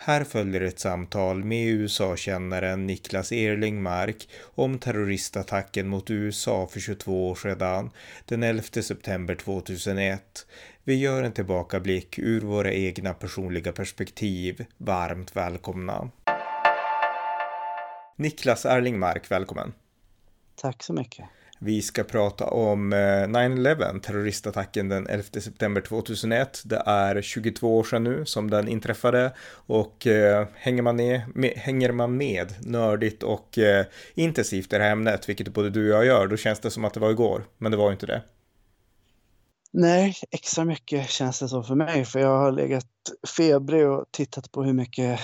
Här följer ett samtal med USA-kännaren Niklas Erlingmark om terroristattacken mot USA för 22 år sedan, den 11 september 2001. Vi gör en tillbakablick ur våra egna personliga perspektiv. Varmt välkomna! Niklas Erlingmark, välkommen! Tack så mycket! Vi ska prata om eh, 9-11, terroristattacken den 11 september 2001. Det är 22 år sedan nu som den inträffade och eh, hänger, man med, med, hänger man med nördigt och eh, intensivt i det här ämnet, vilket både du och jag gör, då känns det som att det var igår, men det var inte det. Nej, extra mycket känns det så för mig, för jag har legat febrig och tittat på hur mycket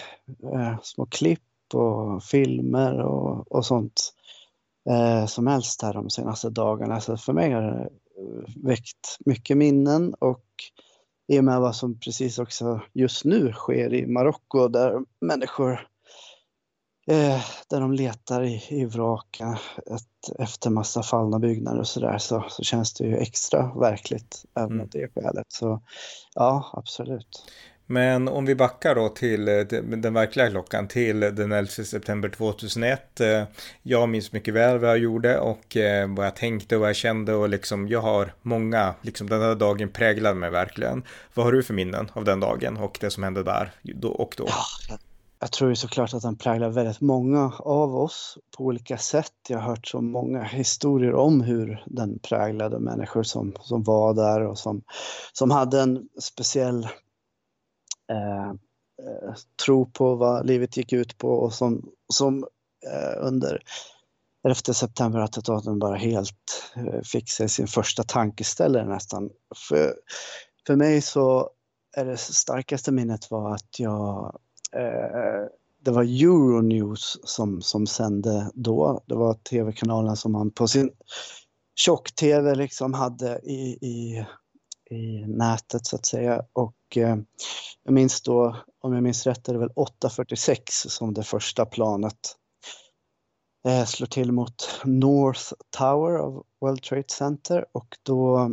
eh, små klipp och filmer och, och sånt eh, som helst här de senaste dagarna. Så för mig har det väckt mycket minnen och i och med vad som precis också just nu sker i Marocko där människor eh, där de letar i, i vraken efter massa fallna byggnader och sådär så, så känns det ju extra verkligt även mm. av det skälet. Så ja, absolut. Men om vi backar då till eh, den verkliga klockan, till den 11 september 2001. Eh, jag minns mycket väl vad jag gjorde och eh, vad jag tänkte och vad jag kände och liksom jag har många, liksom den här dagen präglade mig verkligen. Vad har du för minnen av den dagen och det som hände där då och då? Ja, jag tror ju såklart att den präglar väldigt många av oss på olika sätt. Jag har hört så många historier om hur den präglade människor som, som var där och som, som hade en speciell Eh, eh, tro på vad livet gick ut på och som, som eh, under 11 september-attentaten bara helt eh, fick sig sin första tankeställare nästan. För, för mig så är det starkaste minnet var att jag eh, det var Euronews som, som sände då. Det var tv-kanalen som man på sin tjock-tv liksom hade i, i, i nätet så att säga. Och eh, jag minns då, om jag minns rätt, är det väl 8.46 som det första planet eh, slår till mot North Tower av World Trade Center och då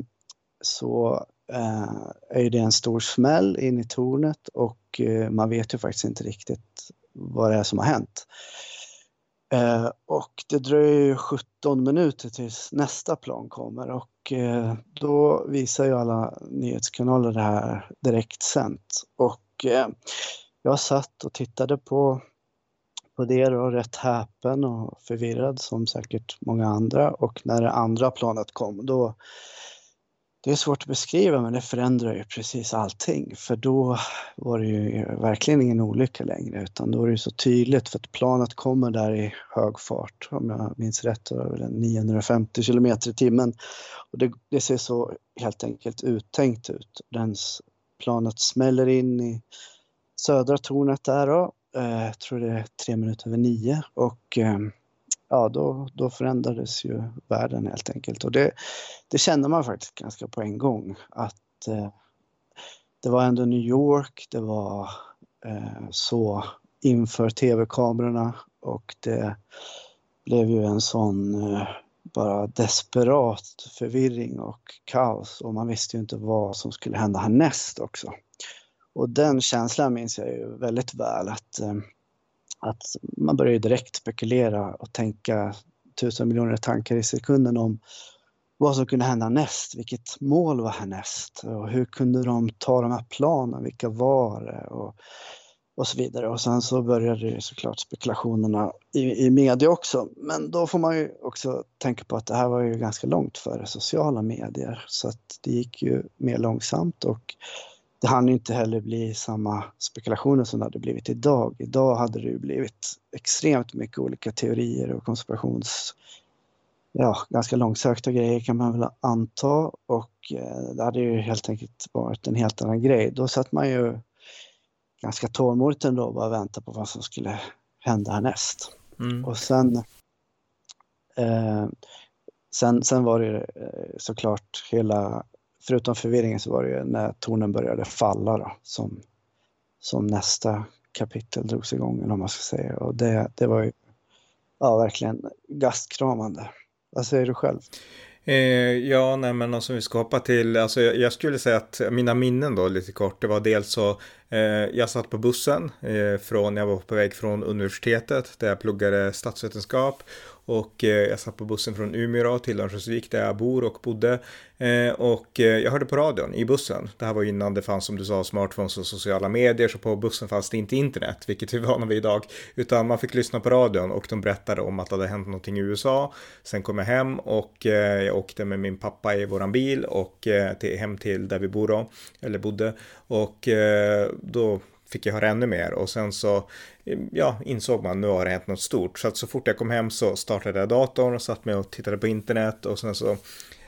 så eh, är det en stor smäll in i tornet och eh, man vet ju faktiskt inte riktigt vad det är som har hänt. Eh, och det dröjer 17 minuter tills nästa plan kommer och eh, då visar ju alla nyhetskanaler det här direkt sent. Och eh, jag satt och tittade på, på det och rätt häpen och förvirrad som säkert många andra och när det andra planet kom då det är svårt att beskriva men det förändrar ju precis allting. För då var det ju verkligen ingen olycka längre utan då är det så tydligt för att planet kommer där i hög fart. Om jag minns rätt var det 950 kilometer i timmen. Och det, det, ser så helt enkelt uttänkt ut. Den, planet smäller in i södra tornet där då, eh, jag tror det är tre minuter över nio. Och eh, ja, då, då förändrades ju världen helt enkelt. Och det, det kände man faktiskt ganska på en gång att eh, det var ändå New York, det var eh, så inför tv-kamerorna och det blev ju en sån eh, bara desperat förvirring och kaos och man visste ju inte vad som skulle hända härnäst också. Och den känslan minns jag ju väldigt väl att eh, att man börjar direkt spekulera och tänka tusen miljoner tankar i sekunden om vad som kunde hända näst, vilket mål var härnäst och hur kunde de ta de här planen, vilka var det och, och så vidare. Och sen så började ju såklart spekulationerna i, i media också. Men då får man ju också tänka på att det här var ju ganska långt före sociala medier så att det gick ju mer långsamt och det hann inte heller bli samma spekulationer som det hade blivit idag. Idag hade det ju blivit extremt mycket olika teorier och konspirations... Ja, ganska långsökta grejer kan man väl anta och eh, det hade ju helt enkelt varit en helt annan grej. Då satt man ju ganska tålmodigt ändå och bara väntade på vad som skulle hända härnäst. Mm. Och sen, eh, sen, sen var det eh, såklart hela förutom förvirringen så var det ju när tornen började falla då, som, som nästa kapitel drogs igång, eller vad man ska säga. Och det, det var ju ja, verkligen gastkramande. Vad säger du själv? Eh, ja, nej men alltså vi ska hoppa till, alltså jag, jag, skulle säga att mina minnen då lite kort, det var dels så, eh, jag satt på bussen eh, från, jag var på väg från universitetet där jag pluggade statsvetenskap och eh, jag satt på bussen från Umeå till Örnsköldsvik där jag bor och bodde. Eh, och eh, jag hörde på radion i bussen. Det här var innan det fanns som du sa smartphones och sociala medier. Så på bussen fanns det inte internet, vilket vi är vana vid idag. Utan man fick lyssna på radion och de berättade om att det hade hänt någonting i USA. Sen kom jag hem och jag åkte med min pappa i våran bil och till, hem till där vi bor då, eller bodde. Och då fick jag höra ännu mer och sen så eh, ja, insåg man nu har det hänt något stort. Så att så fort jag kom hem så startade jag datorn och satt mig och tittade på internet och sen så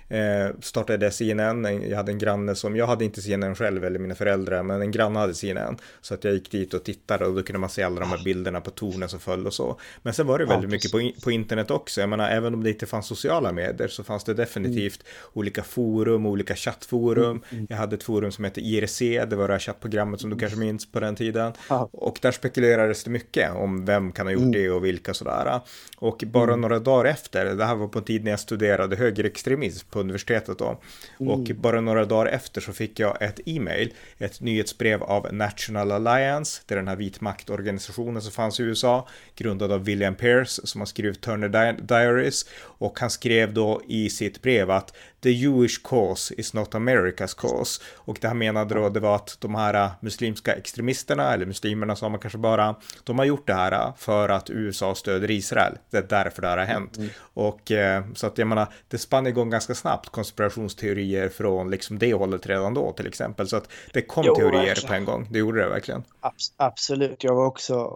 eh, startade CNN. Jag hade en granne som, jag hade inte CNN själv eller mina föräldrar, men en granne hade CNN. Så att jag gick dit och tittade och då kunde man se alla de här bilderna på tornen som föll och så. Men sen var det väldigt ja, mycket på, på internet också. Jag menar, även om det inte fanns sociala medier så fanns det definitivt mm. olika forum, olika chattforum. Mm, mm. Jag hade ett forum som hette IRC, det var det här chattprogrammet som du kanske minns på den tiden. Ja. Och där spekulerades det mycket om vem kan ha gjort mm. det och vilka sådär. Och bara mm. några dagar efter, det här var på en tid när jag studerade högerextremism på universitetet då. Mm. Och bara några dagar efter så fick jag ett e-mail, ett nyhetsbrev av National Alliance, det är den här vitmaktorganisationen som fanns i USA, grundad av William Pierce som har skrivit Turner Diaries. Och han skrev då i sitt brev att the Jewish cause is not America's cause. Och det han menade då det var att de här muslimska extremisterna, eller muslimerna sa man kanske bara, de har gjort det här för att USA stöder Israel. Det är därför det här har hänt. Mm. Och eh, så att jag menar, det spann igång ganska snabbt konspirationsteorier från liksom det hållet redan då till exempel. Så att det kom jo, teorier verkligen. på en gång, det gjorde det verkligen. Abs absolut, jag var också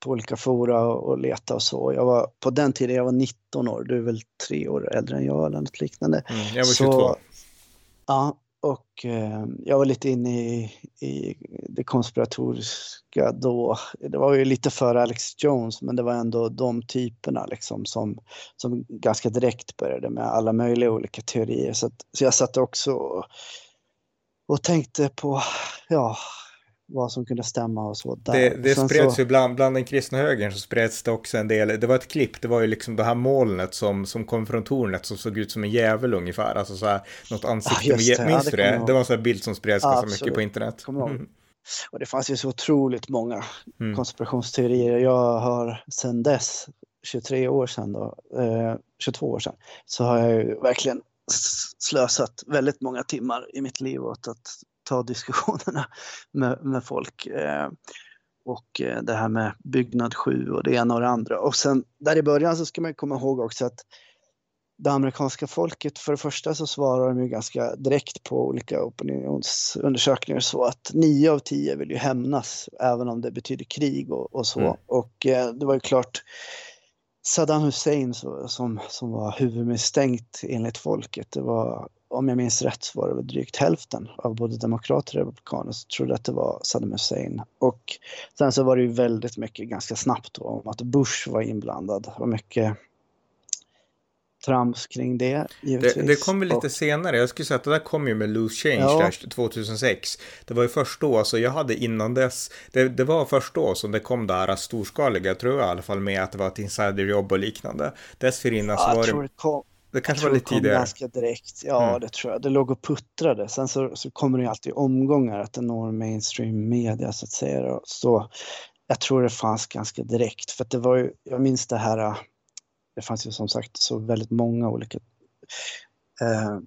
på olika fora och leta och så. Jag var, på den tiden jag var 19 år, du är väl tre år äldre än jag eller något liknande. Mm, jag var 22. Så, ja, och eh, jag var lite inne i, i det konspiratoriska då. Det var ju lite före Alex Jones, men det var ändå de typerna liksom som, som ganska direkt började med alla möjliga olika teorier. Så, att, så jag satt också och, och tänkte på, ja, vad som kunde stämma och så. Där. Det, det spreds så... ju bland, bland den kristna högern så spreds det också en del, det var ett klipp, det var ju liksom det här molnet som, som kom från tornet som såg ut som en djävul ungefär, alltså så här något ansikte, ah, det. minns ja, du det? Det var en sån här bild som spreds ah, ganska mycket på internet. Mm. Och det fanns ju så otroligt många mm. konspirationsteorier. Jag har sedan dess, 23 år sedan då, eh, 22 år sedan, så har jag ju verkligen slösat väldigt många timmar i mitt liv åt att ta diskussionerna med, med folk. Eh, och eh, det här med byggnad 7 och det ena och det andra. Och sen där i början så ska man komma ihåg också att det amerikanska folket, för det första så svarar de ju ganska direkt på olika opinionsundersökningar så att nio av tio vill ju hämnas även om det betyder krig och, och så. Mm. Och eh, det var ju klart Saddam Hussein som, som var huvudmisstänkt enligt folket. Det var om jag minns rätt så var det väl drygt hälften av både demokrater och republikaner som trodde att det var Saddam Hussein. Och sen så var det ju väldigt mycket ganska snabbt om att Bush var inblandad och mycket trams kring det givetvis. Det, det kom väl lite och, senare, jag skulle säga att det där kom ju med Loose Change ja. där 2006. Det var ju först då, alltså jag hade innan dess, det, det var först då som det kom det här storskaliga, tror jag i alla fall med att det var ett insiderjobb och liknande. Dessförinnan ja, så var det... det det kanske var lite tidigare. det ganska direkt. Ja, mm. det tror jag. Det låg och puttrade. Sen så, så kommer det ju alltid omgångar att det når mainstream media så att säga. Så jag tror det fanns ganska direkt. För att det var ju, jag minns det här, det fanns ju som sagt så väldigt många olika eh,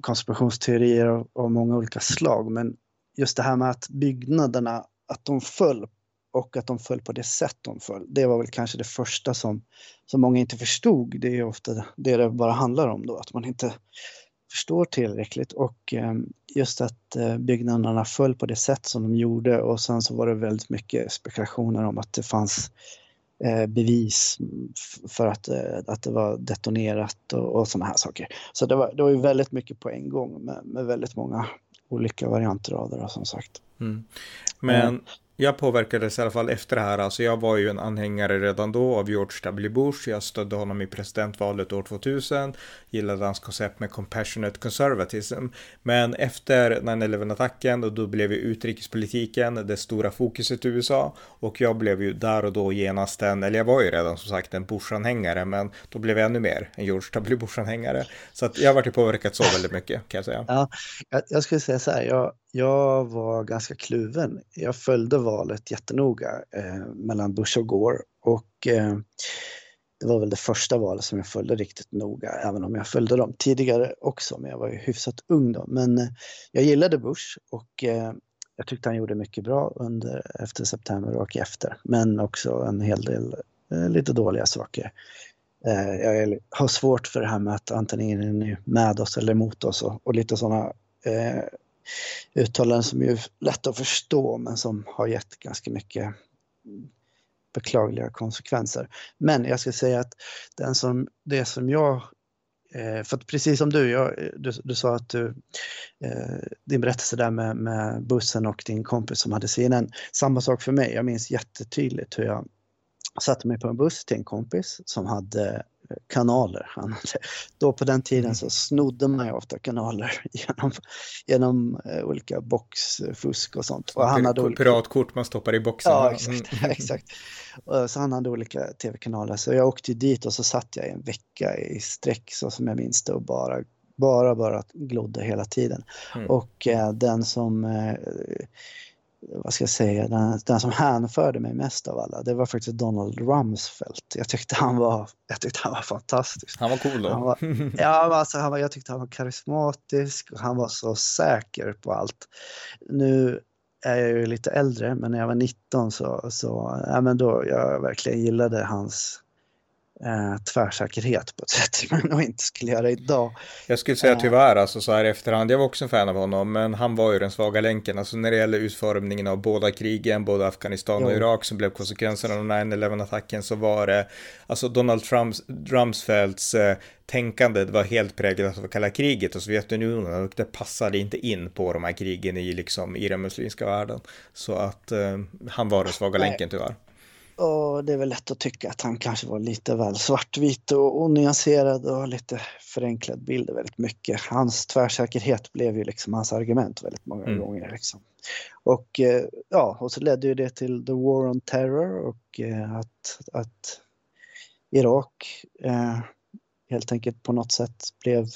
konspirationsteorier av, av många olika slag. Men just det här med att byggnaderna, att de föll och att de föll på det sätt de föll. Det var väl kanske det första som, som många inte förstod. Det är ofta det det bara handlar om då, att man inte förstår tillräckligt och eh, just att eh, byggnaderna föll på det sätt som de gjorde och sen så var det väldigt mycket spekulationer om att det fanns eh, bevis för att, att det var detonerat och, och sådana här saker. Så det var, det var ju väldigt mycket på en gång med, med väldigt många olika varianter av det då, som sagt. Mm. Men jag påverkades i alla fall efter det här. Alltså jag var ju en anhängare redan då av George W. Bush. Jag stödde honom i presidentvalet år 2000. Gillade hans koncept med compassionate conservatism. Men efter 9-11-attacken och då blev ju utrikespolitiken det stora fokuset i USA. Och jag blev ju där och då genast en, eller jag var ju redan som sagt en Bush-anhängare, men då blev jag ännu mer en George W. Bush-anhängare. Så att jag har varit påverkad så väldigt mycket kan jag säga. Ja, jag, jag skulle säga så här, jag, jag var ganska kluven. Jag följde valet jättenoga eh, mellan Bush och Gore och eh, det var väl det första valet som jag följde riktigt noga, även om jag följde dem tidigare också, men jag var ju hyfsat ung då. Men eh, jag gillade Bush och eh, jag tyckte han gjorde mycket bra under, efter september och efter, men också en hel del eh, lite dåliga saker. Eh, jag har svårt för det här med att antingen är ni med oss eller emot oss och, och lite sådana eh, uttalanden som är lätta att förstå men som har gett ganska mycket beklagliga konsekvenser. Men jag ska säga att den som, det som jag eh, för att precis som du, jag, du, du sa att du, eh, din berättelse där med, med, bussen och din kompis som hade CNN, samma sak för mig. Jag minns jättetydligt hur jag satte mig på en buss till en kompis som hade kanaler. Då på den tiden mm. så snodde man ju ofta kanaler genom, genom uh, olika boxfusk och sånt. Och han hade olika... Piratkort man stoppar i boxen. Ja, exakt. Mm. exakt. Så han hade olika tv-kanaler. Så jag åkte dit och så satt jag en vecka i sträck så som jag minns det och bara bara, bara glodde hela tiden. Mm. Och eh, den som eh, vad ska jag säga, den, den som hänförde mig mest av alla, det var faktiskt Donald Rumsfeld. Jag tyckte han var, jag tyckte han var fantastisk. Han var cool då? Han var, ja, alltså, han var, jag tyckte han var karismatisk och han var så säker på allt. Nu är jag ju lite äldre, men när jag var 19 så, så ja, men då jag verkligen gillade hans eh, tvärsäkerhet på ett sätt som jag nog inte skulle göra idag. Jag skulle säga eh. tyvärr, alltså så här i efterhand, jag var också en fan av honom, men han var ju den svaga länken, alltså när det gäller utformningen av båda krigen, både Afghanistan och jo. Irak som blev konsekvenserna av 9-11-attacken, så var det, alltså Donald Trumps, Rumsfelds eh, tänkande var helt präglat av kalla kriget och Sovjetunionen och det passade inte in på de här krigen i, liksom, i den muslimska världen. Så att eh, han var den svaga länken tyvärr. Och det är väl lätt att tycka att han kanske var lite väl svartvit och onyanserad och lite förenklad bild väldigt mycket. Hans tvärsäkerhet blev ju liksom hans argument väldigt många mm. gånger. Liksom. Och eh, ja, och så ledde ju det till the war on terror och eh, att, att Irak eh, helt enkelt på något sätt blev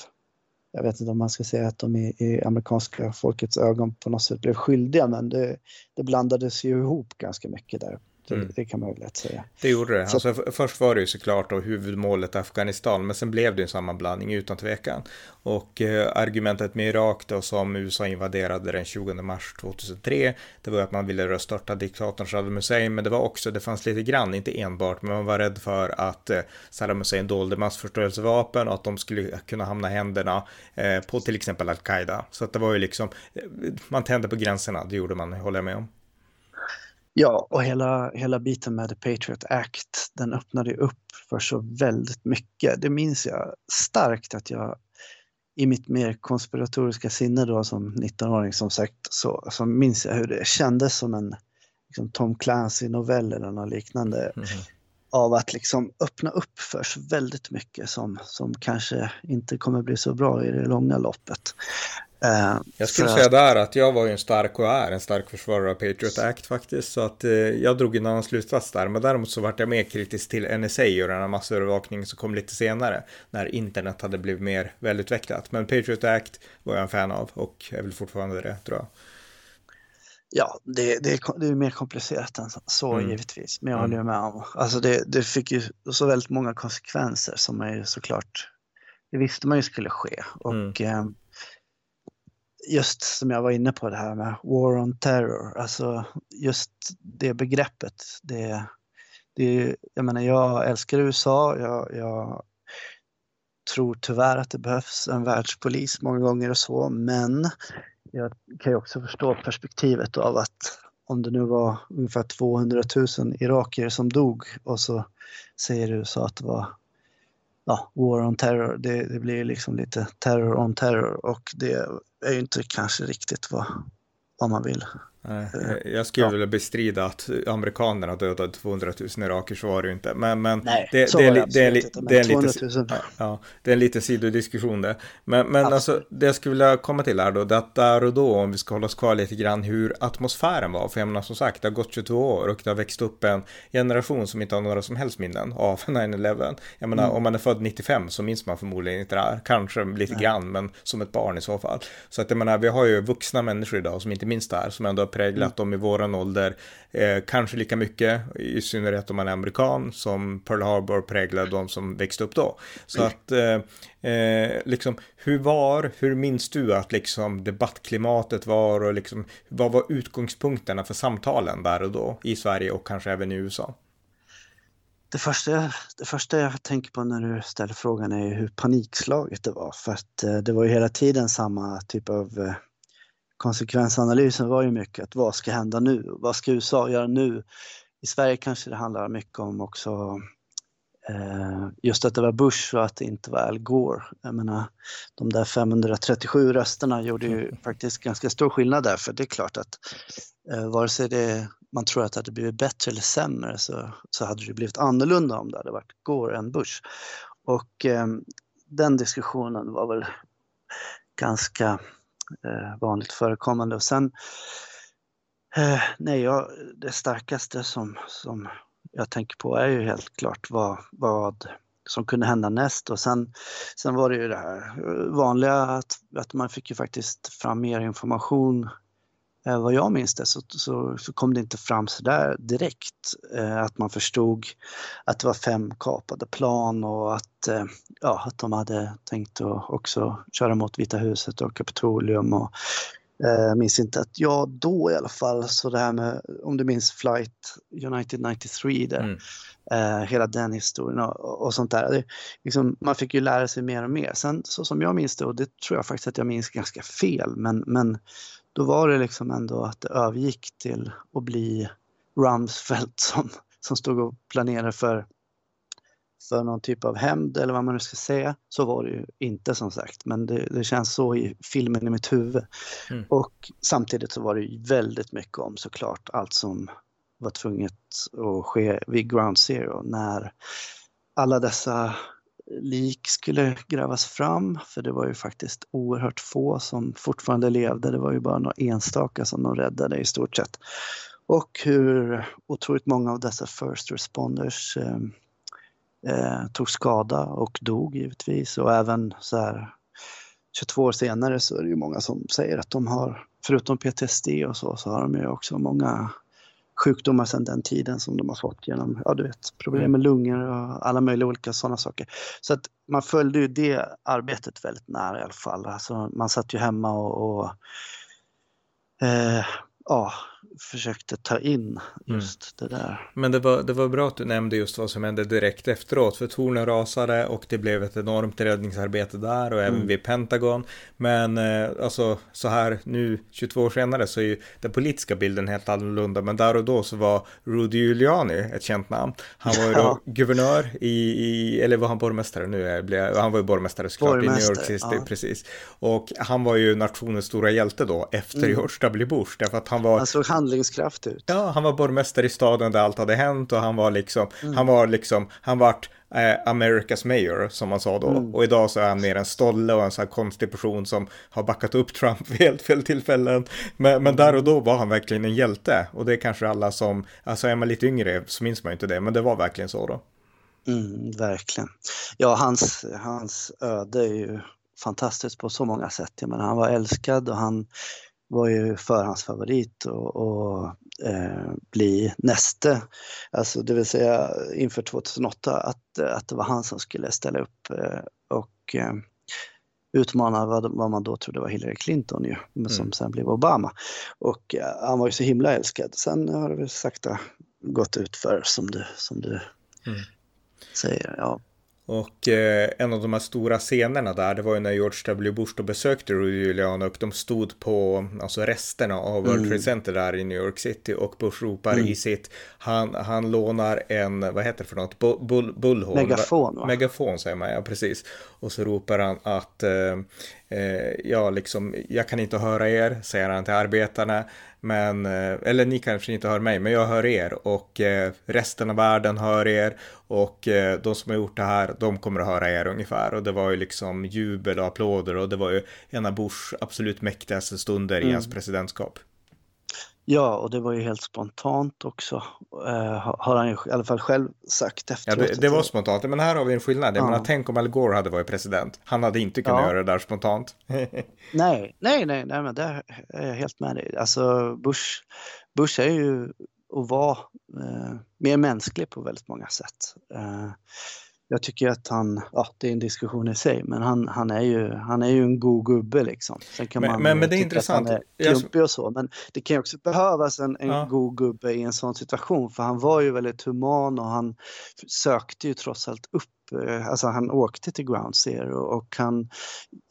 jag vet inte om man ska säga att de i, i amerikanska folkets ögon på något sätt blev skyldiga men det, det blandades ju ihop ganska mycket där Mm. Det, kan man ju lätt säga. Det gjorde det. Alltså, först var det ju såklart då huvudmålet Afghanistan, men sen blev det en sammanblandning utan tvekan. Och eh, argumentet med Irak då som USA invaderade den 20 mars 2003, det var att man ville röststörta diktatorn Saddam Hussein, men det var också, det fanns lite grann, inte enbart, men man var rädd för att eh, Saddam Hussein dolde massförstörelsevapen och att de skulle kunna hamna händerna eh, på till exempel Al-Qaida. Så att det var ju liksom, eh, man tände på gränserna, det gjorde man, håller jag med om. Ja, och hela, hela biten med The Patriot Act, den öppnade upp för så väldigt mycket. Det minns jag starkt att jag i mitt mer konspiratoriska sinne då som 19-åring som sagt så, så minns jag hur det kändes som en liksom, Tom Clancy-novell eller något liknande. Mm. Av att liksom öppna upp för så väldigt mycket som, som kanske inte kommer bli så bra i det långa loppet. Uh, jag skulle säga där att jag var ju en stark och är en stark försvarare av Patriot Act faktiskt. Så att uh, jag drog en annan slutsats där. Men däremot så vart jag mer kritisk till NSA och den här massövervakningen som kom lite senare. När internet hade blivit mer välutvecklat. Men Patriot Act var jag en fan av och är väl fortfarande det tror jag. Ja, det, det, är, det är mer komplicerat än så mm. givetvis. Men jag håller mm. med om. Alltså det, det fick ju så väldigt många konsekvenser som är ju såklart, det visste man ju skulle ske. Och mm. eh, just som jag var inne på det här med War on Terror, alltså just det begreppet. Det, det, jag menar, jag älskar USA, jag, jag tror tyvärr att det behövs en världspolis många gånger och så, men jag kan ju också förstå perspektivet av att om det nu var ungefär 200 000 irakier som dog och så säger USA att det var ja, War on Terror, det, det blir liksom lite terror on terror och det är ju inte kanske riktigt vad, vad man vill. Jag skulle ja. vilja bestrida att amerikanerna dödade 200 000 iraker, så var det ju inte. Men, men Nej, det, det, är, det, det, är, inte, det, är lite, ja, det är en liten sidodiskussion det. Men, men alltså, det jag skulle vilja komma till här då, det att där och då, om vi ska hålla oss kvar lite grann, hur atmosfären var. För jag menar som sagt, det har gått 22 år och det har växt upp en generation som inte har några som helst minnen av 9-11. Jag menar, mm. om man är född 95 så minns man förmodligen inte det här. Kanske lite Nej. grann, men som ett barn i så fall. Så att jag menar, vi har ju vuxna människor idag som inte minns det här, som ändå har präglat mm. dem i våran ålder. Eh, kanske lika mycket, i synnerhet om man är amerikan, som Pearl Harbor präglade de som växte upp då. Så mm. att, eh, eh, liksom, hur var, hur minns du att liksom debattklimatet var och liksom, vad var utgångspunkterna för samtalen där och då i Sverige och kanske även i USA? Det första, det första jag tänker på när du ställer frågan är hur panikslaget det var. För att eh, det var ju hela tiden samma typ av eh, konsekvensanalysen var ju mycket att vad ska hända nu? Vad ska USA göra nu? I Sverige kanske det handlar mycket om också eh, just att det var Bush och att det inte var Al Gore. Jag menar, de där 537 rösterna gjorde ju mm. faktiskt ganska stor skillnad där för det är klart att eh, vare sig det, man tror att det hade blivit bättre eller sämre så, så hade det blivit annorlunda om det hade varit Gore än Bush. Och eh, den diskussionen var väl ganska Eh, vanligt förekommande. Och sen, eh, nej, jag, det starkaste som, som jag tänker på är ju helt klart vad, vad som kunde hända näst och sen, sen var det ju det här vanliga att, att man fick ju faktiskt fram mer information Eh, vad jag minns det så, så, så, kom det inte fram så där direkt eh, att man förstod att det var fem kapade plan och att, eh, ja, att de hade tänkt att också köra mot Vita huset och Kapitolium. Och, eh, minns inte att, ja då i alla fall, så det här med, om du minns Flight United 93 där, mm. eh, hela den historien och, och sånt där. Det, liksom, man fick ju lära sig mer och mer. Sen så som jag minns det, och det tror jag faktiskt att jag minns ganska fel, men, men då var det liksom ändå att det övergick till att bli Rumsfeld som, som stod och planerade för, för någon typ av hämnd eller vad man nu ska säga. Så var det ju inte som sagt, men det, det känns så i filmen i mitt huvud. Mm. Och samtidigt så var det ju väldigt mycket om såklart allt som var tvunget att ske vid Ground Zero när alla dessa lik skulle grävas fram, för det var ju faktiskt oerhört få som fortfarande levde. Det var ju bara några enstaka som de räddade i stort sett. Och hur otroligt många av dessa first responders eh, eh, tog skada och dog givetvis och även så här 22 år senare så är det ju många som säger att de har, förutom PTSD och så, så har de ju också många sjukdomar sedan den tiden som de har fått genom, ja du vet, problem mm. med lungor och alla möjliga olika sådana saker. Så att man följde ju det arbetet väldigt nära i alla fall. Alltså man satt ju hemma och, och eh, ja, försökte ta in mm. just mm. det där. Men det var, det var bra att du nämnde just vad som hände direkt efteråt, för tornen rasade och det blev ett enormt räddningsarbete där och även mm. vid Pentagon. Men eh, alltså så här nu 22 år senare så är ju den politiska bilden helt annorlunda, men där och då så var Rudy Giuliani ett känt namn. Han var ju då ja. guvernör i, i, eller var han borgmästare nu? Han var ju borgmästare såklart i New York City, ja. precis. Och han var ju nationens stora hjälte då efter mm. George W. Bush, därför att han var... Han såg handlingskraft ut. Ja, han var borgmästare i staden där allt hade hänt och han var liksom, mm. han var liksom, han vart eh, America's mayor som man sa då. Mm. Och idag så är han mer en stolle och en sån här konstig person som har backat upp Trump vid helt fel tillfällen. Men, men där och då var han verkligen en hjälte. Och det är kanske alla som, alltså är man lite yngre så minns man inte det, men det var verkligen så då. Mm, verkligen. Ja, hans, hans öde är ju fantastiskt på så många sätt. Jag menar, han var älskad och han var ju förhandsfavorit och, och eh, bli näste, alltså det vill säga inför 2008 att, att det var han som skulle ställa upp eh, och eh, utmana vad, vad, man då trodde var Hillary Clinton ju, mm. som sen blev Obama. Och eh, han var ju så himla älskad. Sen har det väl sakta gått ut för som du, som du mm. säger. Ja. Och eh, en av de här stora scenerna där, det var ju när George W. Bush då besökte Rudy Giuliani och de stod på alltså resterna av World mm. Trade Center där i New York City och Bush ropar mm. i sitt, han, han lånar en, vad heter det för något, bull, bullhorn? Megafon va? Megafon säger man, ja precis. Och så ropar han att eh, eh, ja, liksom, jag kan inte höra er, säger han till arbetarna. Men, eh, eller ni kanske inte hör mig, men jag hör er och eh, resten av världen hör er och eh, de som har gjort det här, de kommer att höra er ungefär. Och det var ju liksom jubel och applåder och det var ju en av Bush absolut mäktigaste stunder mm. i hans presidentskap. Ja, och det var ju helt spontant också, uh, har han ju i alla fall själv sagt efteråt. Ja, det, det var spontant, men här har vi en skillnad. Jag ja. menar, tänk om Al Gore hade varit president. Han hade inte kunnat ja. göra det där spontant. nej, nej, nej, nej, men där är jag helt med dig. Alltså, Bush, Bush är ju och var uh, mer mänsklig på väldigt många sätt. Uh, jag tycker att han, ja det är en diskussion i sig, men han, han, är, ju, han är ju en god gubbe liksom. Sen kan men, man men, men det är intressant. Att han är klumpig och så, men det kan ju också behövas en, en ja. god gubbe i en sån situation, för han var ju väldigt human och han sökte ju trots allt upp eh, Alltså han åkte till Ground Zero och han,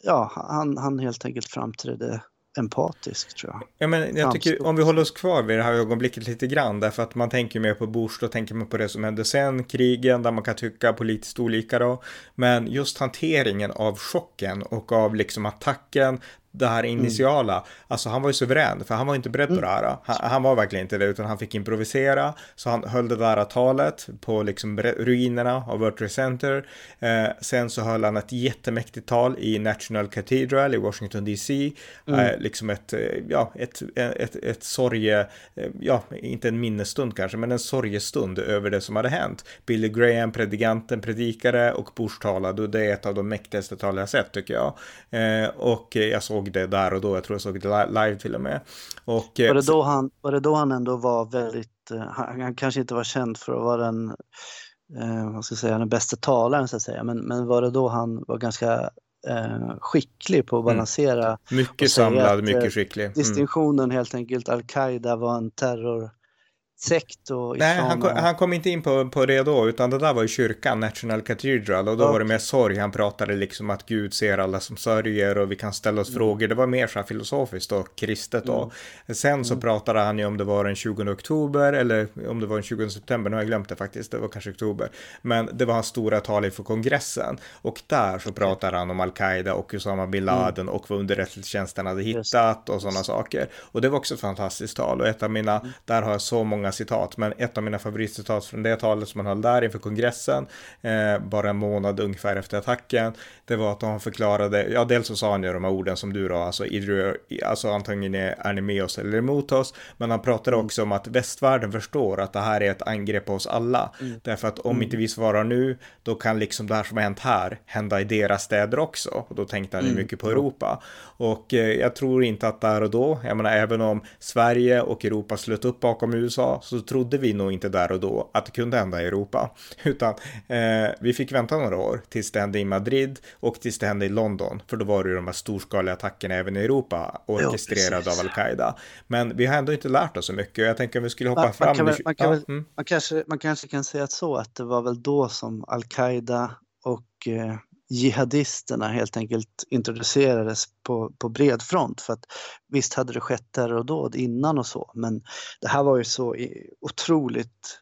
ja, han, han helt enkelt framträdde empatisk tror jag. Ja, men jag tycker om vi håller oss kvar vid det här ögonblicket lite grann, därför att man tänker mer på Bush, då tänker man på det som hände sen, krigen, där man kan tycka politiskt olika då. Men just hanteringen av chocken och av liksom attacken, det här mm. initiala. Mm. Alltså han var ju suverän, för han var inte beredd på mm. det här. Han, han, var verkligen inte det, utan han fick improvisera. Så han höll det där talet på liksom ruinerna av World Trade Center. Eh, sen så höll han ett jättemäktigt tal i National Cathedral i Washington DC. Mm. Eh, liksom ett, eh, ja, ett, ett, ett sorge, eh, ja, inte en minnesstund kanske, men en sorgestund över det som hade hänt. Billy Graham, predikanten, predikare och Bush talade. Det är ett av de mäktigaste tal jag sett tycker jag. Eh, och jag såg såg det där och då. Jag tror jag såg det live till och med. Och, eh, var, det då han, var det då han ändå var väldigt, eh, han, han kanske inte var känd för att vara den, eh, vad ska jag säga, den bästa talaren så att säga, men, men var det då han var ganska eh, skicklig på att mm. balansera. Mm. Mycket samlad, mycket skicklig. Mm. Distinktionen helt enkelt, Al-Qaida var en terror sekt och Nej, han kom, han kom, inte in på, på det då, utan det där var i kyrkan, National Cathedral, och då okay. var det mer sorg. Han pratade liksom att Gud ser alla som sörjer och vi kan ställa oss mm. frågor. Det var mer så här filosofiskt och kristet då. Mm. Sen så mm. pratade han ju om det var den 20 oktober eller om det var den 20 september, nu har jag glömt det faktiskt, det var kanske oktober. Men det var hans stora tal inför kongressen och där så pratade han om Al-Qaida och Usama bin mm. Laden och vad underrättelsetjänsten hade hittat och sådana saker. Och det var också ett fantastiskt tal och ett av mina, mm. där har jag så många många citat, men ett av mina favoritcitat från det talet som han höll där inför kongressen, eh, bara en månad ungefär efter attacken, det var att han förklarade, ja dels så sa han ju de här orden som du då, alltså, alltså antingen är ni med oss eller emot oss, men han pratade mm. också om att västvärlden förstår att det här är ett angrepp på oss alla, mm. därför att om mm. inte vi svarar nu, då kan liksom det här som har hänt här hända i deras städer också, och då tänkte han ju mm. mycket på Europa. Och eh, jag tror inte att där och då, jag menar även om Sverige och Europa slöt upp bakom USA, så trodde vi nog inte där och då att det kunde hända i Europa. Utan eh, vi fick vänta några år tills det hände i Madrid och tills det hände i London. För då var det ju de här storskaliga attackerna även i Europa orkestrerade ja, av Al-Qaida. Men vi har ändå inte lärt oss så mycket jag tänker om vi skulle hoppa man, fram. Man, kan väl, man, kan väl, mm. man, kanske, man kanske kan säga så att det var väl då som Al-Qaida och eh, jihadisterna helt enkelt introducerades på, på bred front. För att visst hade det skett terrordåd innan och så, men det här var ju så otroligt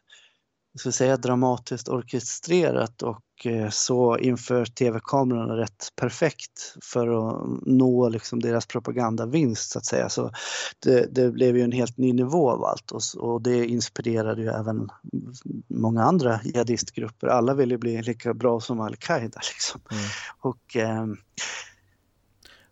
ska säga, dramatiskt orkestrerat och så inför tv-kamerorna rätt perfekt för att nå liksom deras propagandavinst så att säga. Så det, det blev ju en helt ny nivå av allt och, och det inspirerade ju även många andra jihadistgrupper. Alla ville bli lika bra som al-Qaida liksom. Mm. Och eh,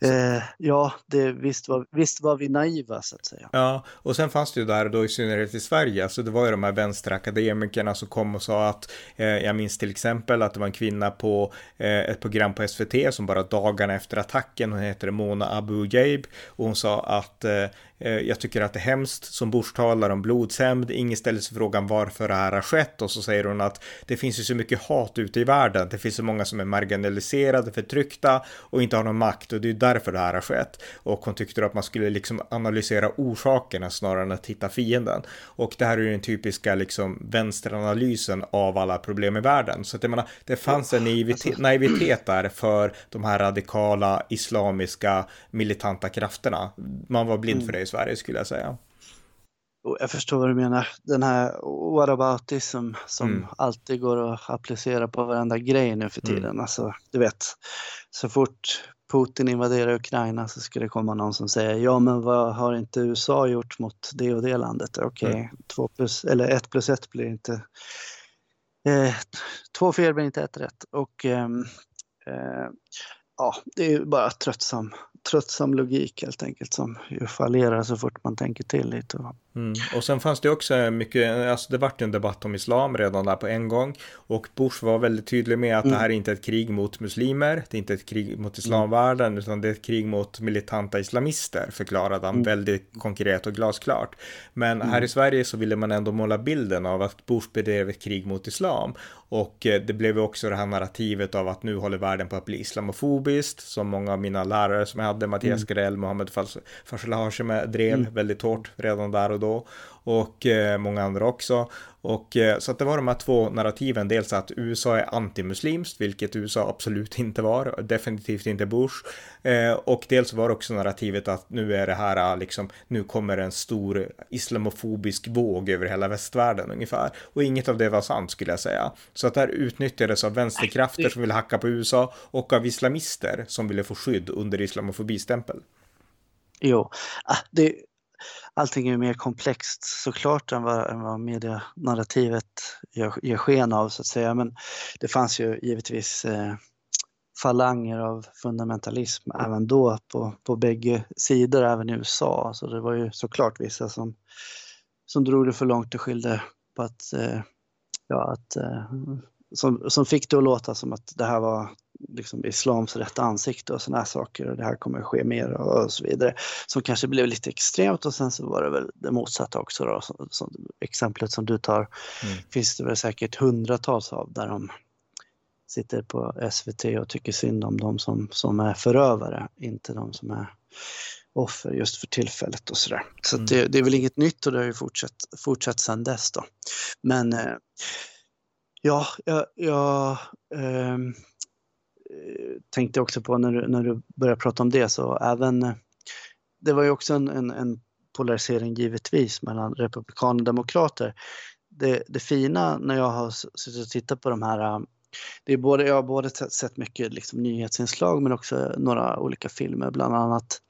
Eh, ja, det, visst, var, visst var vi naiva så att säga. Ja, och sen fanns det ju där då i synnerhet i Sverige, alltså det var ju de här vänsterakademikerna som kom och sa att, eh, jag minns till exempel att det var en kvinna på eh, ett program på SVT som bara dagarna efter attacken, hon heter Mona Abu Jaib, och hon sa att eh, jag tycker att det är hemskt som Bush talar om blodshämnd. Ingen ställer sig frågan varför det här har skett och så säger hon att det finns ju så mycket hat ute i världen. Det finns så många som är marginaliserade, förtryckta och inte har någon makt och det är därför det här har skett. Och hon tyckte att man skulle liksom analysera orsakerna snarare än att hitta fienden. Och det här är ju den typiska liksom vänsteranalysen av alla problem i världen. Så att jag menar, det fanns en naivitet, alltså- naivitet där för de här radikala islamiska militanta krafterna. Man var blind för det i Sverige skulle jag säga. jag förstår vad du menar. Den här whataboutism som mm. alltid går att applicera på varenda grej nu för mm. tiden. Mm. Alltså, du vet, så fort Putin invaderar Ukraina så ska det komma någon som säger ja men vad har inte USA gjort mot det och det landet? Okej, okay, mm. två plus, eller ett plus ett blir inte... Eh, två fel blir inte ett rätt. Och ehm, eh, ja, det är bara tröttsam tröttsam logik helt enkelt som ju fallerar så fort man tänker till lite. Mm. Och sen fanns det också mycket, alltså det vart en debatt om islam redan där på en gång och Bush var väldigt tydlig med att mm. det här är inte ett krig mot muslimer, det är inte ett krig mot islamvärlden mm. utan det är ett krig mot militanta islamister förklarade han mm. väldigt konkret och glasklart. Men här mm. i Sverige så ville man ändå måla bilden av att Bush bedrev ett krig mot islam och eh, det blev också det här narrativet av att nu håller världen på att bli islamofobiskt som många av mina lärare som jag hade, Mattias mm. Grell, Mohammed Farsel Hashemi drev mm. väldigt hårt redan där och då då och eh, många andra också. Och eh, så att det var de här två narrativen, dels att USA är antimuslimskt, vilket USA absolut inte var, definitivt inte Bush. Eh, och dels var också narrativet att nu är det här eh, liksom, nu kommer en stor islamofobisk våg över hela västvärlden ungefär. Och inget av det var sant skulle jag säga. Så att det här utnyttjades av vänsterkrafter som ville hacka på USA och av islamister som ville få skydd under islamofobistämpel. Jo, ah, det, allting är mer komplext såklart än vad, än vad medianarrativet gör, ger sken av så att säga. Men det fanns ju givetvis eh, falanger av fundamentalism även då på, på bägge sidor, även i USA. Så det var ju såklart vissa som, som drog det för långt och skyllde på att, eh, ja, att eh, som, som fick det att låta som att det här var liksom islams rätta ansikte och sådana här saker och det här kommer att ske mer och så vidare. Som kanske blev lite extremt och sen så var det väl det motsatta också då. Så, så, exemplet som du tar mm. finns det väl säkert hundratals av där de sitter på SVT och tycker synd om de som, som är förövare, inte de som är offer just för tillfället och sådär. Så, mm. det, det, är väl inget nytt och det har ju fortsatt, fortsatt sedan dess då. Men eh, ja, jag, jag eh, Eh, tänkte också på när du, när du började prata om det så även eh, det var ju också en, en, en polarisering givetvis mellan republikaner och demokrater. Det, det, fina när jag har suttit och tittat på de här eh, det är både, jag har både sett mycket liksom nyhetsinslag men också några olika filmer, bland annat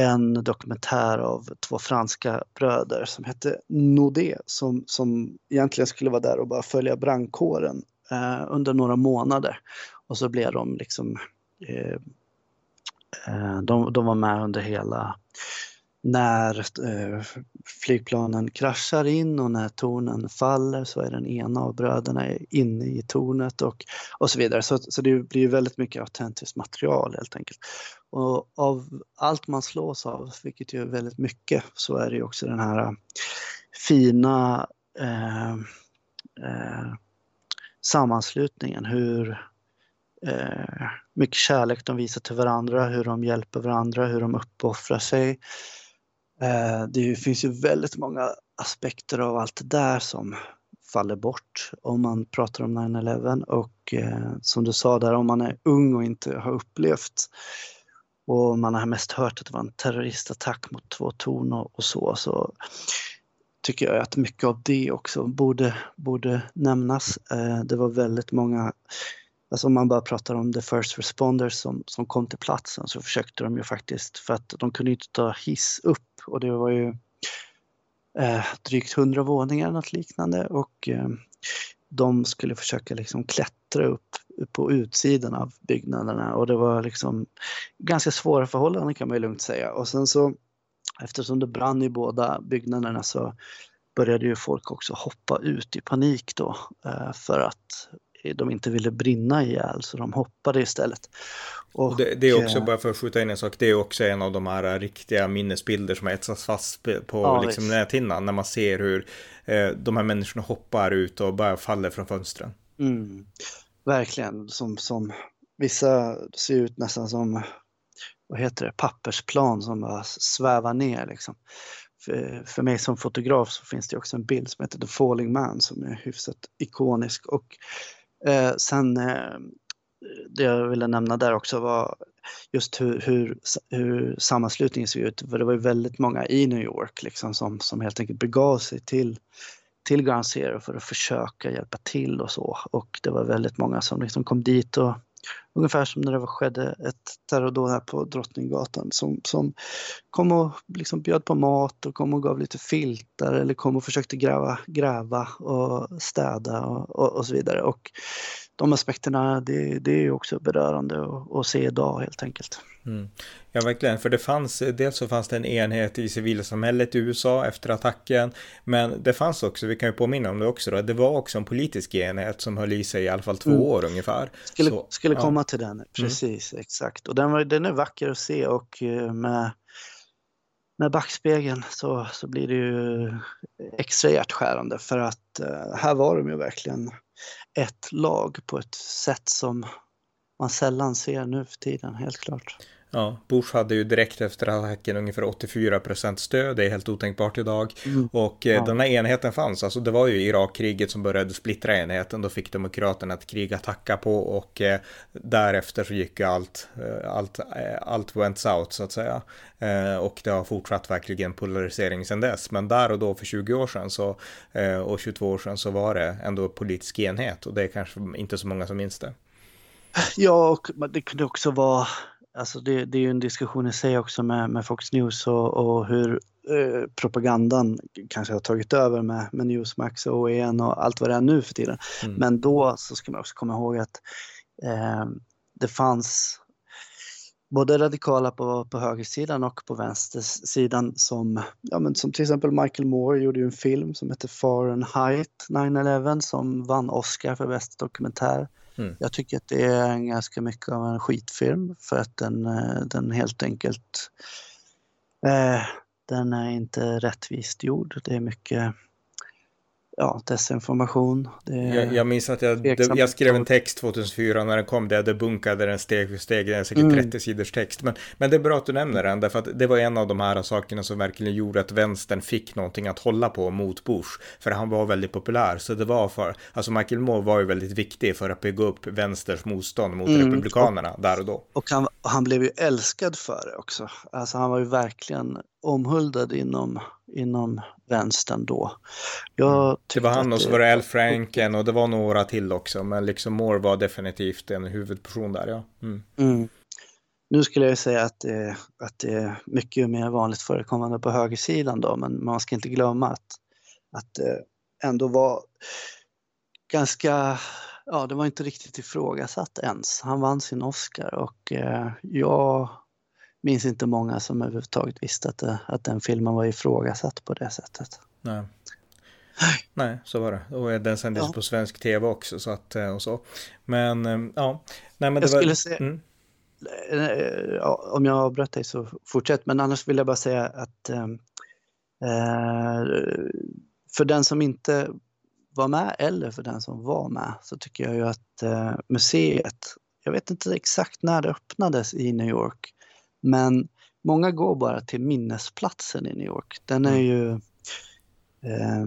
en dokumentär av två franska bröder som hette Nodé som, som egentligen skulle vara där och bara följa brandkåren eh, under några månader. Och så blev de liksom eh, eh, de, de var med under hela när eh, flygplanen kraschar in och när tornen faller så är den ena av bröderna inne i tornet och, och så vidare. Så, så det blir väldigt mycket autentiskt material helt enkelt. Och av allt man slås av, vilket ju är väldigt mycket, så är det ju också den här eh, fina eh, eh, sammanslutningen, hur eh, mycket kärlek de visar till varandra, hur de hjälper varandra, hur de uppoffrar sig. Eh, det finns ju väldigt många aspekter av allt det där som faller bort om man pratar om 9-11 och eh, som du sa där om man är ung och inte har upplevt och man har mest hört att det var en terroristattack mot två torn och, och så, så tycker jag att mycket av det också borde, borde nämnas. Eh, det var väldigt många Alltså om man bara pratar om the first responders som, som kom till platsen så försökte de ju faktiskt, för att de kunde inte ta hiss upp. Och det var ju eh, drygt hundra våningar eller något liknande. Och eh, de skulle försöka liksom klättra upp på utsidan av byggnaderna. Och det var liksom ganska svåra förhållanden kan man ju lugnt säga. Och sen så eftersom det brann i båda byggnaderna så började ju folk också hoppa ut i panik då eh, för att de inte ville brinna ihjäl så de hoppade istället. Och, det, det, är också, eh, bara för att skjuta in en sak, det är också en av de här riktiga minnesbilder som har etsats fast på ja, liksom näthinnan när man ser hur eh, de här människorna hoppar ut och bara faller från fönstren. Mm, verkligen, som, som vissa ser ut nästan som vad heter det, pappersplan som bara svävar ner liksom. För, för mig som fotograf så finns det också en bild som heter The Falling Man som är hyfsat ikonisk och Eh, sen eh, det jag ville nämna där också var just hur, hur, hur sammanslutningen såg ut. För det var ju väldigt många i New York liksom som, som helt enkelt begav sig till, till Ground Zero för att försöka hjälpa till och så. Och det var väldigt många som liksom kom dit och Ungefär som när det skedde ett terrordåd här på Drottninggatan som, som kom och liksom bjöd på mat och kom och gav lite filtar eller kom och försökte gräva, gräva och städa och, och, och så vidare. Och de aspekterna, det, det är också berörande att, se idag helt enkelt. Mm. Ja, verkligen. För det fanns, dels så fanns det en enhet i civilsamhället i USA efter attacken. Men det fanns också, vi kan ju påminna om det också, då, det var också en politisk enhet som höll i sig i alla fall två mm. år ungefär. Skulle, så, skulle ja. Komma till den, mm. precis, mm. exakt. Och den, var, den är vacker att se och eh, med, med backspegeln så, så blir det ju extra hjärtskärande för att uh, här var de ju verkligen ett lag på ett sätt som man sällan ser nu för tiden, helt klart. Ja, Bush hade ju direkt efter attacken ungefär 84 procent stöd, det är helt otänkbart idag. Mm. Och eh, ja. den här enheten fanns, alltså det var ju Irakkriget som började splittra enheten, då fick demokraterna ett krig att tacka på och eh, därefter så gick ju allt, eh, allt, eh, allt went south så att säga. Eh, och det har fortsatt verkligen polarisering sedan dess, men där och då för 20 år sedan så, och 22 år sedan så var det ändå politisk enhet och det är kanske inte så många som minns det. Ja, och det kunde också vara Alltså det, det, är ju en diskussion i sig också med, med Fox News och, och hur eh, propagandan kanske har tagit över med, med Newsmax och OEN och allt vad det är nu för tiden. Mm. Men då så ska man också komma ihåg att eh, det fanns både radikala på, på högersidan och på vänstersidan som, ja men som till exempel Michael Moore gjorde ju en film som heter Fahrenheit 9-11 som vann Oscar för bästa dokumentär. Mm. Jag tycker att det är en ganska mycket av en skitfilm för att den, eh, den helt enkelt eh, den är inte rättvist gjord. Det är mycket ja, desinformation. Jag, jag minns att jag, det, jag skrev en text 2004 när den kom, där jag debunkade den steg för steg, det är säkert mm. 30 sidors text. Men, men det är bra att du nämner den, därför att det var en av de här sakerna som verkligen gjorde att vänstern fick någonting att hålla på mot Bush, för han var väldigt populär. Så det var för, alltså Michael Moore var ju väldigt viktig för att bygga upp vänsters motstånd mot mm. republikanerna och, där och då. Och han, han blev ju älskad för det också. Alltså han var ju verkligen omhuldad inom, inom vänstern då. Mm. det var han och så var det Al Franken och det var några till också. Men liksom Moore var definitivt en huvudperson där, ja. Mm. Mm. Nu skulle jag säga att det, att det är mycket mer vanligt förekommande på högersidan då, men man ska inte glömma att, att det ändå var ganska, ja det var inte riktigt ifrågasatt ens. Han vann sin Oscar och eh, jag minns inte många som överhuvudtaget visste att, det, att den filmen var ifrågasatt på det sättet. Nej. Nej, så var det. Och den sändes ja. på svensk tv också så att, eh, och så. Men eh, ja. Nej, men jag det var... skulle säga, mm. Eh, om jag avbröt dig så fortsätt, men annars vill jag bara säga att eh, för den som inte var med eller för den som var med så tycker jag ju att eh, museet, jag vet inte exakt när det öppnades i New York, men många går bara till minnesplatsen i New York. Den är mm. ju eh,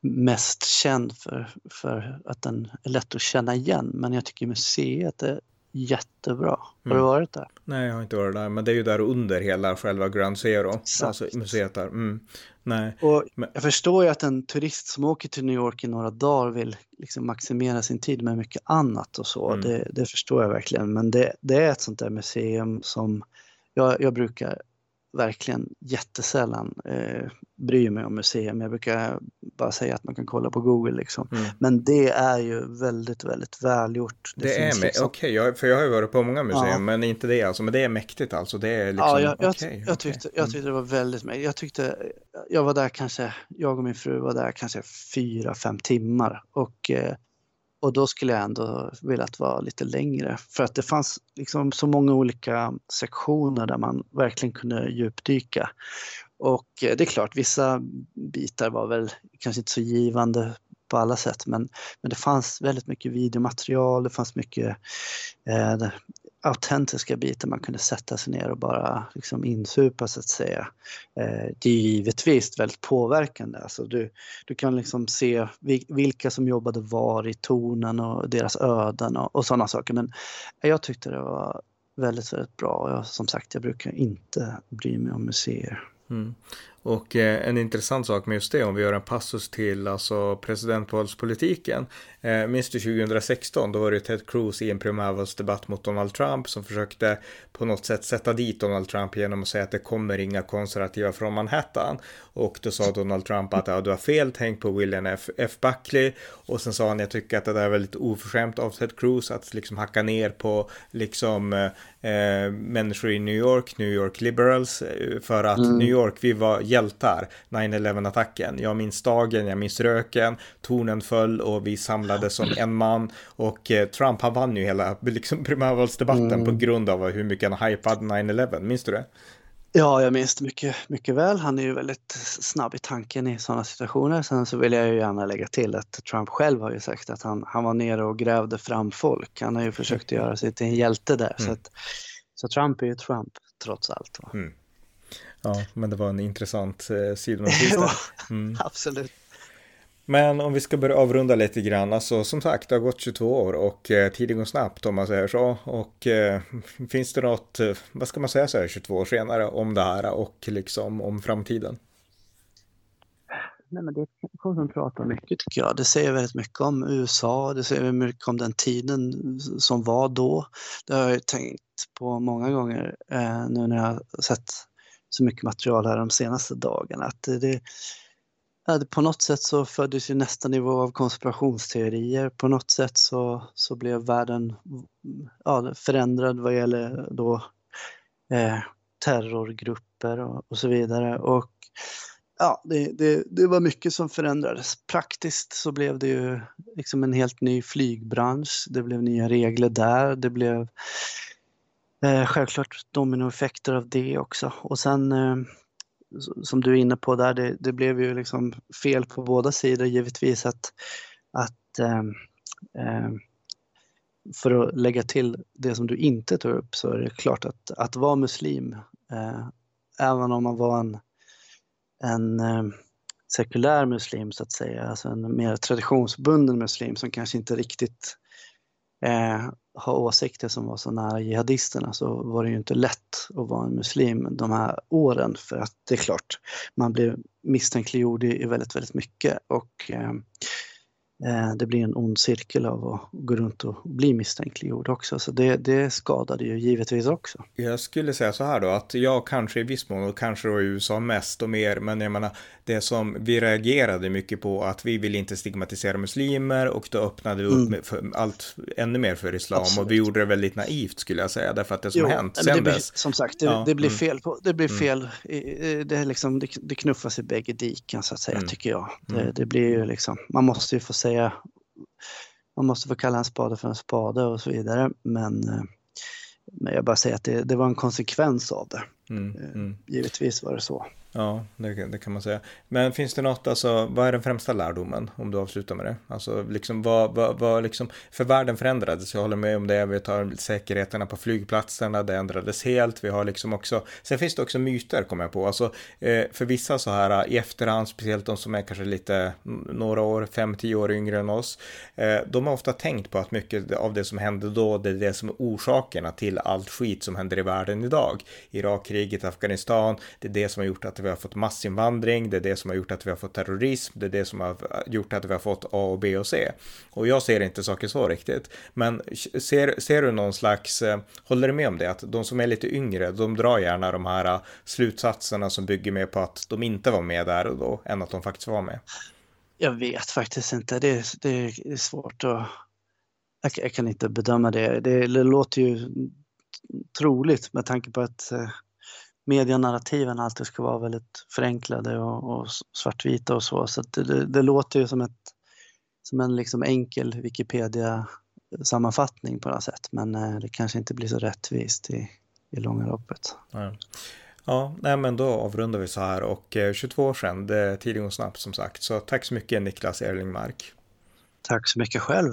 mest känd för, för att den är lätt att känna igen. Men jag tycker museet är jättebra. Har mm. du varit där? Nej, jag har inte varit där. Men det är ju där under hela själva Grand Zero. Exakt. Alltså museet där. Mm. Nej. Och jag förstår ju att en turist som åker till New York i några dagar vill liksom maximera sin tid med mycket annat och så. Mm. Det, det, förstår jag verkligen. Men det, det, är ett sånt där museum som jag, jag brukar verkligen jättesällan eh, bry mig om museum. Jag brukar bara säga att man kan kolla på Google liksom. Mm. Men det är ju väldigt, väldigt välgjort. Det, det är liksom... okej, okay, för jag har ju varit på många museum, ja. men inte det alltså. Men det är mäktigt alltså. Det är liksom, ja, jag, jag, okay, jag, tyckte, jag mm. tyckte det var väldigt mäktigt. Jag tyckte, jag var där kanske, jag och min fru var där kanske fyra, fem timmar och eh, och då skulle jag ändå velat vara lite längre för att det fanns liksom så många olika sektioner där man verkligen kunde djupdyka. Och eh, det är klart, vissa bitar var väl kanske inte så givande på alla sätt men, men det fanns väldigt mycket videomaterial, det fanns mycket eh, autentiska bitar man kunde sätta sig ner och bara liksom insupa så att säga. Eh, det är givetvis väldigt påverkande. Alltså du, du kan liksom se vilka som jobbade var i tornen och deras öden och, och sådana saker. Men jag tyckte det var väldigt, väldigt bra. Jag, som sagt, jag brukar inte bry mig om museer. Mm. Och eh, en intressant sak med just det, om vi gör en passus till alltså presidentvalspolitiken. Eh, minns du 2016, då var det Ted Cruz i en primärvalsdebatt mot Donald Trump som försökte på något sätt sätta dit Donald Trump genom att säga att det kommer inga konservativa från Manhattan. Och då sa Donald Trump att ja, du har fel, tänk på William F. F. Buckley. Och sen sa han, jag tycker att det där är väldigt oförskämt av Ted Cruz att liksom hacka ner på liksom eh, människor i New York, New York liberals, eh, för att mm. New York, vi var hjältar, 9-11 attacken. Jag minns dagen, jag minns röken, tornen föll och vi samlades som en man. Och eh, Trump, han vann ju hela liksom, primärvalsdebatten mm. på grund av hur mycket han hypade 9-11. Minns du det? Ja, jag minns det mycket, mycket väl. Han är ju väldigt snabb i tanken i sådana situationer. Sen så vill jag ju gärna lägga till att Trump själv har ju sagt att han, han var nere och grävde fram folk. Han har ju försökt göra sig till en hjälte där. Mm. Så, att, så Trump är ju Trump trots allt. Mm. Ja, men det var en intressant eh, sidonotis mm. Absolut. Men om vi ska börja avrunda lite grann, alltså som sagt det har gått 22 år och eh, tiden går snabbt om man säger så. Och eh, finns det något, eh, vad ska man säga så här 22 år senare om det här och liksom om framtiden? Nej, men det är människor som pratar mycket tycker jag. Det säger väldigt mycket om USA, det säger mycket om den tiden som var då. Det har jag tänkt på många gånger eh, nu när jag har sett så mycket material här de senaste dagarna. Att det, det, på något sätt så föddes ju nästa nivå av konspirationsteorier. På något sätt så, så blev världen ja, förändrad vad gäller då eh, terrorgrupper och, och, så vidare. Och ja, det, det, det, var mycket som förändrades. Praktiskt så blev det ju liksom en helt ny flygbransch. Det blev nya regler där. Det blev Eh, självklart dominoeffekter av det också. Och sen eh, som du är inne på där, det, det, blev ju liksom fel på båda sidor givetvis att, att eh, eh, för att lägga till det som du inte tar upp så är det klart att, att vara muslim, eh, även om man var en, en eh, sekulär muslim så att säga, alltså en mer traditionsbunden muslim som kanske inte riktigt eh, ha åsikter som var så nära jihadisterna så var det ju inte lätt att vara en muslim de här åren för att det är klart, man blev misstänkliggjord i väldigt, väldigt mycket och eh, det blir en ond cirkel av att gå runt och bli misstänkliggjord också. Så det, det skadade ju givetvis också. Jag skulle säga så här då att jag kanske i viss mån och kanske då i USA mest och mer, men jag menar det som vi reagerade mycket på att vi vill inte stigmatisera muslimer och då öppnade vi upp mm. för allt ännu mer för islam Absolut. och vi gjorde det väldigt naivt skulle jag säga därför att det som jo, hänt sen det blir, dess. Som sagt, det, ja, det blir mm. fel. På, det blir mm. fel. Det, liksom, det, det knuffas i bägge diken så att säga mm. tycker jag. Det, mm. det blir ju liksom, man måste ju få säga man måste få kalla en spade för en spade och så vidare. Men, eh, men jag bara säger att det, det var en konsekvens av det. Mm, eh, mm. Givetvis var det så. Ja, det, det, kan man säga. Men finns det något, alltså, vad är den främsta lärdomen om du avslutar med det? Alltså, liksom, vad, vad, vad liksom, för världen förändrades, jag håller med om det, vi tar säkerheterna på flygplatserna, det ändrades helt, vi har liksom också, sen finns det också myter, kommer jag på, alltså, eh, för vissa så här i efterhand, speciellt de som är kanske lite några år, fem, tio år yngre än oss, eh, de har ofta tänkt på att mycket av det som hände då, det är det som är orsakerna till allt skit som händer i världen idag. Irakkriget, Afghanistan, det är det som har gjort att vi har fått massinvandring, det är det som har gjort att vi har fått terrorism, det är det som har gjort att vi har fått A och B och C. Och jag ser inte saker så riktigt. Men ser, ser du någon slags, eh, håller du med om det? Att de som är lite yngre, de drar gärna de här eh, slutsatserna som bygger mer på att de inte var med där och då, än att de faktiskt var med. Jag vet faktiskt inte, det är, det är svårt att jag, jag kan inte bedöma det. det. Det låter ju troligt med tanke på att eh, medianarrativen alltid ska vara väldigt förenklade och, och svartvita och så. Så det, det, det, låter ju som, ett, som en liksom enkel Wikipedia-sammanfattning på något sätt. Men eh, det kanske inte blir så rättvist i, i långa loppet. Ja. Ja, nej, men då avrundar vi så här och 22 eh, år sedan, det tiden går snabbt som sagt. Så tack så mycket Niklas Erlingmark. Tack så mycket själv.